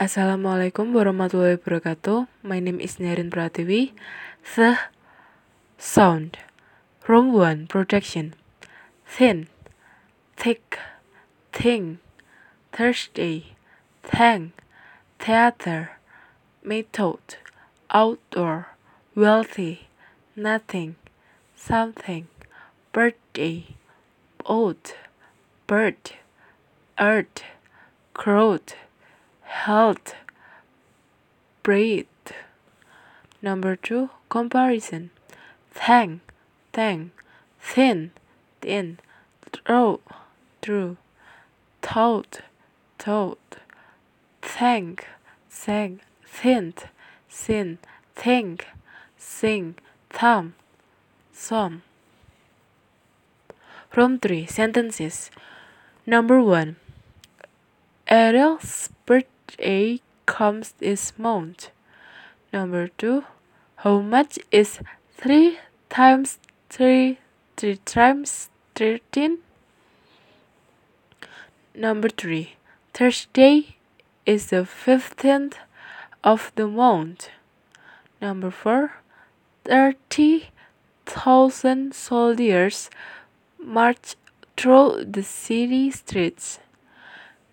Assalamualaikum warahmatullahi wabarakatuh. My name is Nerin Pratiwi. The sound. Room 1 Production. Thin. Thick. Thing. Thursday. Thank. Theater. Method. Outdoor. Wealthy. Nothing. Something. Birthday. Old. Bird. Earth. Crowd. Health. Breathe. Number two, comparison. Thank, thank, thin, thin, true, through, thought, thought, thank, thank, thin, sin, think, sing, thumb, some. From three sentences. Number one. Ariel's birthday comes this month. Number two. How much is three times three three times thirteen? Number three. Thursday is the fifteenth of the month. Number four. Thirty thousand soldiers march through the city streets.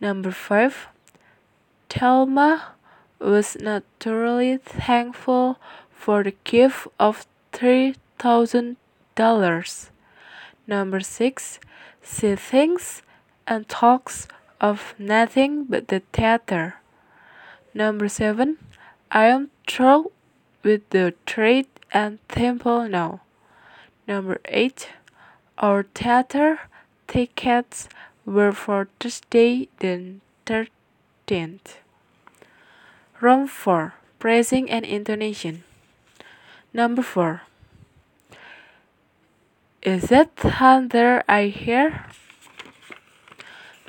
Number five. Thelma was naturally thankful for the gift of three thousand dollars. Number six. She thinks and talks of nothing but the theater. Number seven. I am through with the trade and temple now. Number eight. Our theater tickets were for Thursday the 13th. Room 4. Phrasing and intonation. Number 4. Is that thunder I hear?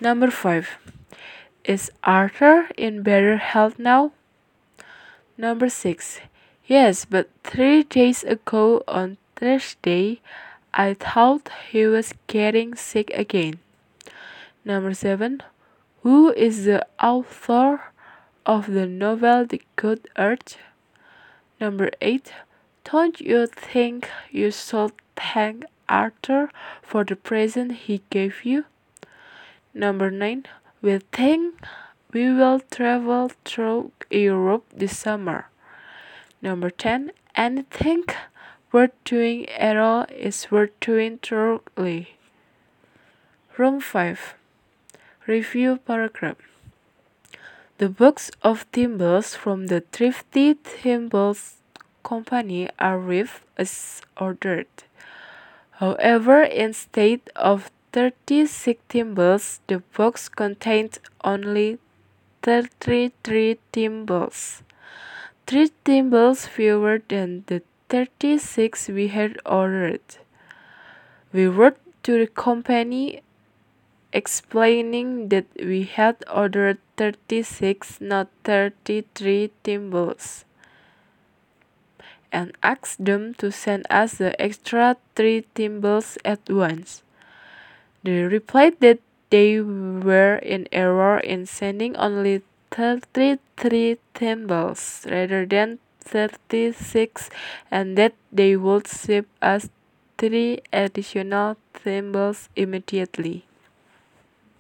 Number 5. Is Arthur in better health now? Number 6. Yes, but three days ago on Thursday, I thought he was getting sick again. Number 7. Who is the author of the novel The Good Earth? Number 8. Don't you think you should thank Arthur for the present he gave you? Number 9. We think we will travel through Europe this summer. Number 10. Anything worth doing at all is worth doing thoroughly. Room 5. Review paragraph. The books of thimbles from the Thrifty Thimbles Company arrived as ordered. However, instead of 36 thimbles, the box contained only 33 thimbles. Three thimbles fewer than the 36 we had ordered. We wrote to the company explaining that we had ordered 36, not 33 thimbles, and asked them to send us the extra 3 thimbles at once. They replied that they were in error in sending only 33 thimbles rather than 36 and that they would ship us three additional thimbles immediately.